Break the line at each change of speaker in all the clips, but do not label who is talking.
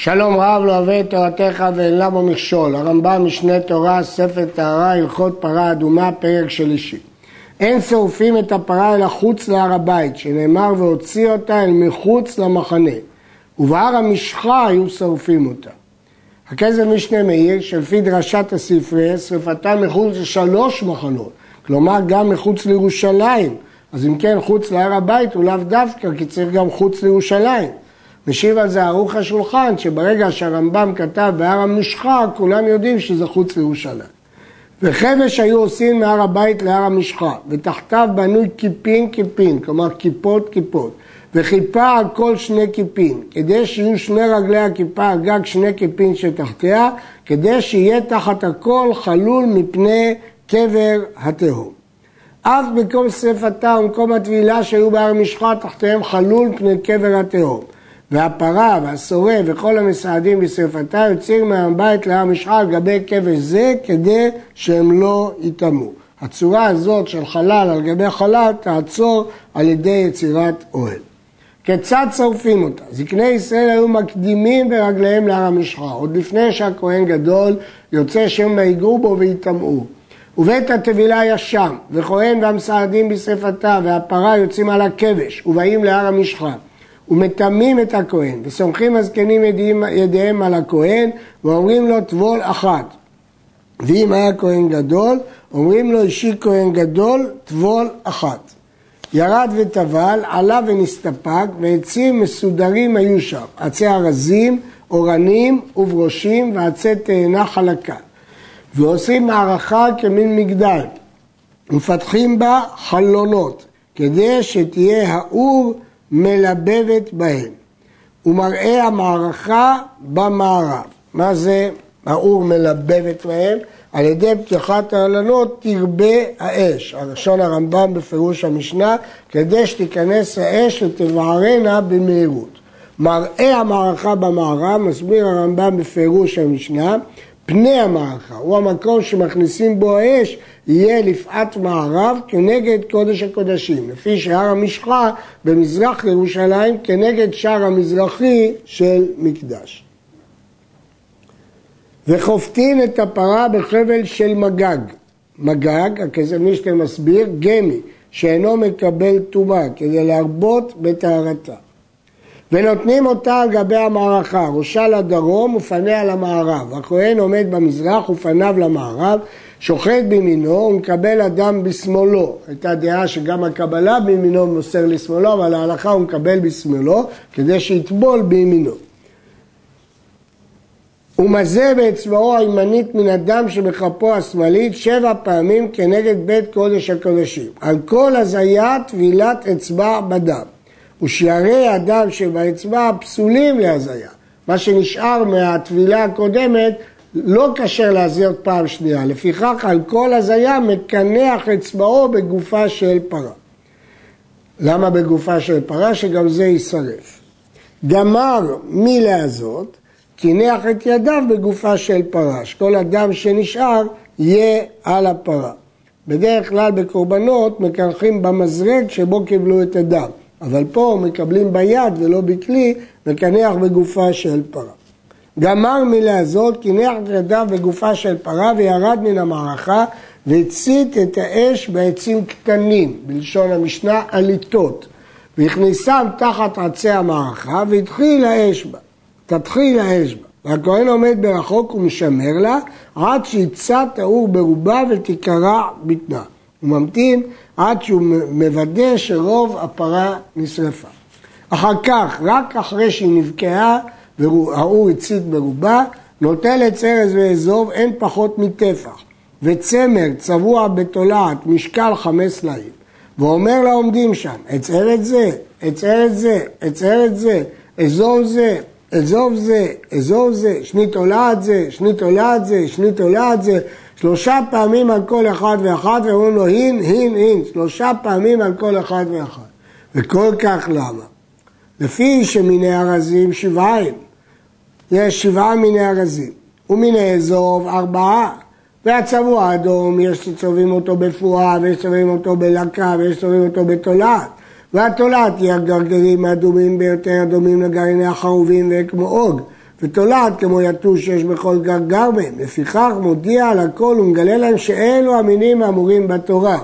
שלום רב לא אוהב את תורתך ואין למה מכשול. הרמב"ם משנה תורה, ספר טהרה, הלכות פרה אדומה, פרק שלישי. אין שורפים את הפרה אלא חוץ להר הבית, שנאמר והוציא אותה אל מחוץ למחנה. ובהר המשחה היו שורפים אותה. הכסף משנה מאיר, שלפי דרשת הספרי, שרפתה מחוץ לשלוש מחנות, כלומר גם מחוץ לירושלים. אז אם כן, חוץ להר הבית הוא לאו דווקא, כי צריך גם חוץ לירושלים. משיב על זה ערוך השולחן, שברגע שהרמב"ם כתב בהר המשחה, כולם יודעים שזה חוץ לירושלים. וחבש היו עושים מהר הבית להר המשחה, ותחתיו בנוי כיפין כיפין, כלומר כיפות כיפות, וכיפה על כל שני כיפין, כדי שיהיו שני רגלי הכיפה על גג שני כיפין שתחתיה, כדי שיהיה תחת הכל חלול מפני קבר התהום. אף מקום שרפתה ומקום הטבילה שהיו בהר משחה תחתיהם חלול מפני קבר התהום. והפרה והסורר וכל המסעדים בשרפתה יוצאים מהבית להר משחה על גבי כבש זה כדי שהם לא יטמאו. הצורה הזאת של חלל על גבי חלל תעצור על ידי יצירת אוהל. כיצד שורפים אותה? זקני ישראל היו מקדימים ברגליהם להר המשחה, עוד לפני שהכהן גדול יוצא שמא ייגעו בו ויטמאו. ובית הטבילה היה שם, וכהן והמסעדים בשרפתה, והפרה יוצאים על הכבש, ובאים להר המשחה. ומטמאים את הכהן, וסומכים הזקנים ידיהם, ידיהם על הכהן, ואומרים לו טבול אחת. ואם היה כהן גדול, אומרים לו אישי כהן גדול, טבול אחת. ירד וטבל, עלה ונסתפק, ועצים מסודרים היו שם, עצי ארזים, אורנים וברושים ועצי תאנה חלקה. ועושים מערכה כמין מגדל, ומפתחים בה חלונות, כדי שתהיה האור מלבבת בהם. ומראה המערכה במערב. מה זה האור מלבבת בהם? על ידי פתיחת העלנות תרבה האש. הראשון הרמב"ם בפירוש המשנה, כדי שתיכנס האש ותבערנה במהירות. מראה המערכה במערב, מסביר הרמב"ם בפירוש המשנה, פני המערכה, הוא המקום שמכניסים בו האש, יהיה לפעת מערב כנגד קודש הקודשים, לפי שהר המשחה במזרח ירושלים כנגד שער המזרחי של מקדש. וחופטין את הפרה בחבל של מגג. מגג, הכסף מסביר, גמי, שאינו מקבל טומאה, כדי להרבות בטהרתה. ונותנים אותה על גבי המערכה, ראשה לדרום ופניה למערב. הכהן עומד במזרח ופניו למערב, שוחט בימינו ומקבל אדם בשמאלו. הייתה דעה שגם הקבלה בימינו מוסר לשמאלו, אבל ההלכה הוא מקבל בשמאלו, כדי שיטבול בימינו. ומזה באצבעו הימנית מן הדם שבכפו השמאלית שבע פעמים כנגד בית קודש הקודשים. על כל הזיה טבילת אצבע בדם. ושערי הדם שבאצבע פסולים להזיה. מה שנשאר מהטבילה הקודמת לא כשר להזיות פעם שנייה. לפיכך על כל הזיה מקנח אצבעו בגופה של פרה. למה בגופה של פרה? שגם זה יישרף. גמר מלהזות, קינח את ידיו בגופה של פרה, שכל הדם שנשאר יהיה על הפרה. בדרך כלל בקורבנות מקנחים במזרק שבו קיבלו את הדם. אבל פה מקבלים ביד ולא בכלי, וקניח בגופה של פרה. גמר מלעזות, קינח את ידיו בגופה של פרה וירד מן המערכה והצית את האש בעצים קטנים, בלשון המשנה עליתות, והכניסם תחת עצי המערכה והתחיל האש בה, תתחיל האש בה. והכהן עומד ברחוק ומשמר לה עד שיצת האור ברובה ותיקרע בטנה. הוא ממתין עד שהוא מוודא שרוב הפרה נשרפה. אחר כך, רק אחרי שהיא נבקעה והאור הצית ברובה, נוטלת ארז ואזוב אין פחות מטפח, וצמר צבוע בתולעת משקל חמש סלעים, ואומר לעומדים שם, אצער את זה, אצער את זה, אצער את זה, אזוב זה, אזוב זה, אזוב זה, שני תולעת זה, שני תולעת זה, שני תולעת זה, שלושה פעמים על כל אחד ואחד, ואומרים לו הין, הין, הין, שלושה פעמים על כל אחד ואחד. וכל כך למה? לפי שמיני ארזים שבעיים, יש שבעה מיני ארזים, ומיני אזוב ארבעה, והצבוע האדום יש שצובעים אותו בפועה, ויש שצובעים אותו בלקה, ויש שצובעים אותו בתולעת. והתולעת היא הגרגרים האדומים ביותר, הדומים לגרעיני החרובים וכמו עוג. ותולעת כמו יתוש שיש בכל גרגר מהם. לפיכך מודיע על הכל ומגלה להם שאלו המינים האמורים בתורה.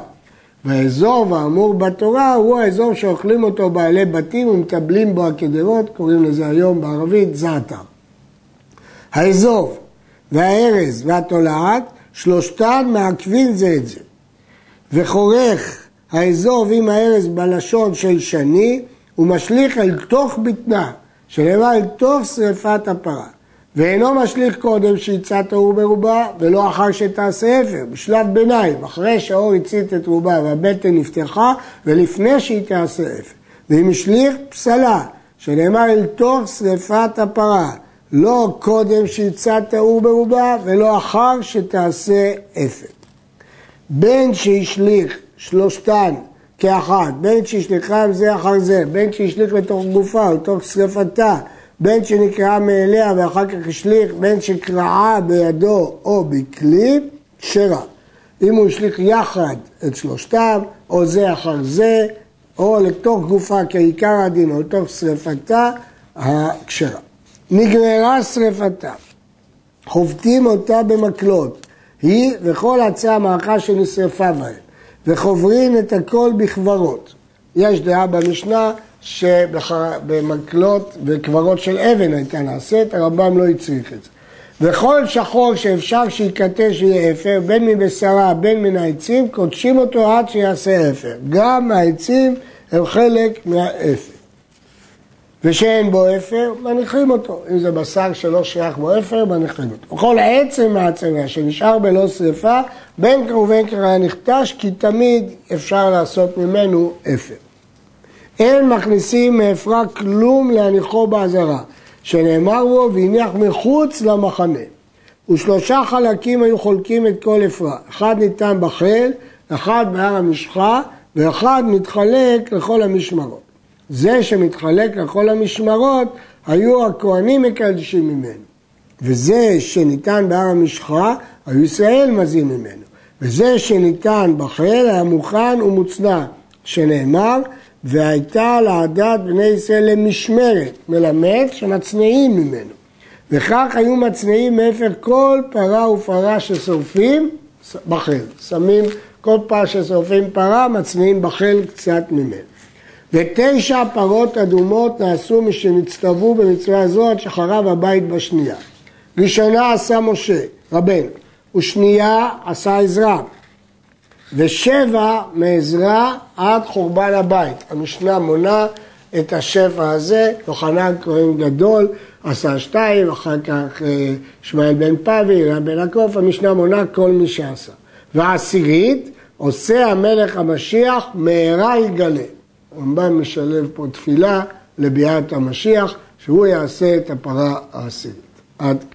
והאזור האמור בתורה הוא האזור שאוכלים אותו בעלי בתים ומטבלים בו הקדרות, קוראים לזה היום בערבית זעתר. האזור והארז והתולעת, שלושתן מעכבים זה את זה. וחורך האזור עם הארז בלשון של שני, ומשליך אל תוך בטנה, שנאמר אל תוך שרפת הפרה. ואינו משליך קודם שהצת האור ברובה, ולא אחר שתעשה אפר, בשלב ביניים, אחרי שהאור הצית את רובה והבטן נפתחה, ולפני שהיא תעשה אפר. ואם השליך פסלה, שנאמר אל תוך שרפת הפרה, לא קודם שהצת האור ברובה, ולא אחר שתעשה אפר. בין שהשליך שלושתן כאחת, בין שהשליכם זה אחר זה, בין שהשליך לתוך גופה או לתוך שרפתה, בין שנקרעה מאליה ואחר כך השליך, בין שקרעה בידו או בכלי, כשרה. אם הוא השליך יחד את שלושתם, או זה אחר זה, או לתוך גופה כעיקר הדין, או לתוך שרפתה, הכשרה. נגררה שרפתה, חובטים אותה במקלות, היא וכל עצי המערכה שנשרפה בהם, וחוברין את הכל בכברות. יש דעה במשנה שבמקלות וקברות של אבן הייתה נעשית, הרמב"ם לא הצריך את זה. וכל שחור שאפשר שיקטש שיהיה אפר, בין מבשרה, בין מן העצים, קודשים אותו עד שיעשה אפר. גם העצים הם חלק מהאפר. ושאין בו אפר, מניחים אותו. אם זה בשר שלא שייך בו אפר, מניחים אותו. וכל עצם מהצמח שנשאר בלא שרפה, בין כך היה נכתש, כי תמיד אפשר לעשות ממנו אפר. אין מכניסים מעפרה כלום להניחו באזהרה, שנאמר בו והניח מחוץ למחנה. ושלושה חלקים היו חולקים את כל אפרה, אחד ניתן בחיל, אחד בהר המשחה, ואחד מתחלק לכל המשמרות. זה שמתחלק לכל המשמרות, היו הכהנים מקדשים ממנו. וזה שניתן בהר המשחה, היו ישראל מזים ממנו. וזה שניתן בחיל היה מוכן ומוצנע, שנאמר, והייתה לעדת בני ישראל למשמרת, מלמד שמצניעים ממנו. וכך היו מצניעים מאפר כל פרה ופרה ששורפים בחיל. שמים כל פעם ששורפים פרה, מצניעים בחיל קצת ממנו. ותשע פרות אדומות נעשו משנצטוו במצווה זו עד שחרב הבית בשנייה. ראשונה עשה משה, רבנו, ושנייה עשה עזרא, ושבע מעזרא עד חורבן הבית. המשנה מונה את השפע הזה, יוחנן כהן גדול עשה שתיים, אחר כך אה, שמעאל בן פאבי, רב בן המשנה מונה כל מי שעשה. ועשירית עושה המלך המשיח מהרה יגלה. הרמב"ם משלב פה תפילה לביאת המשיח, שהוא יעשה את הפרה העשירית. עד כאן.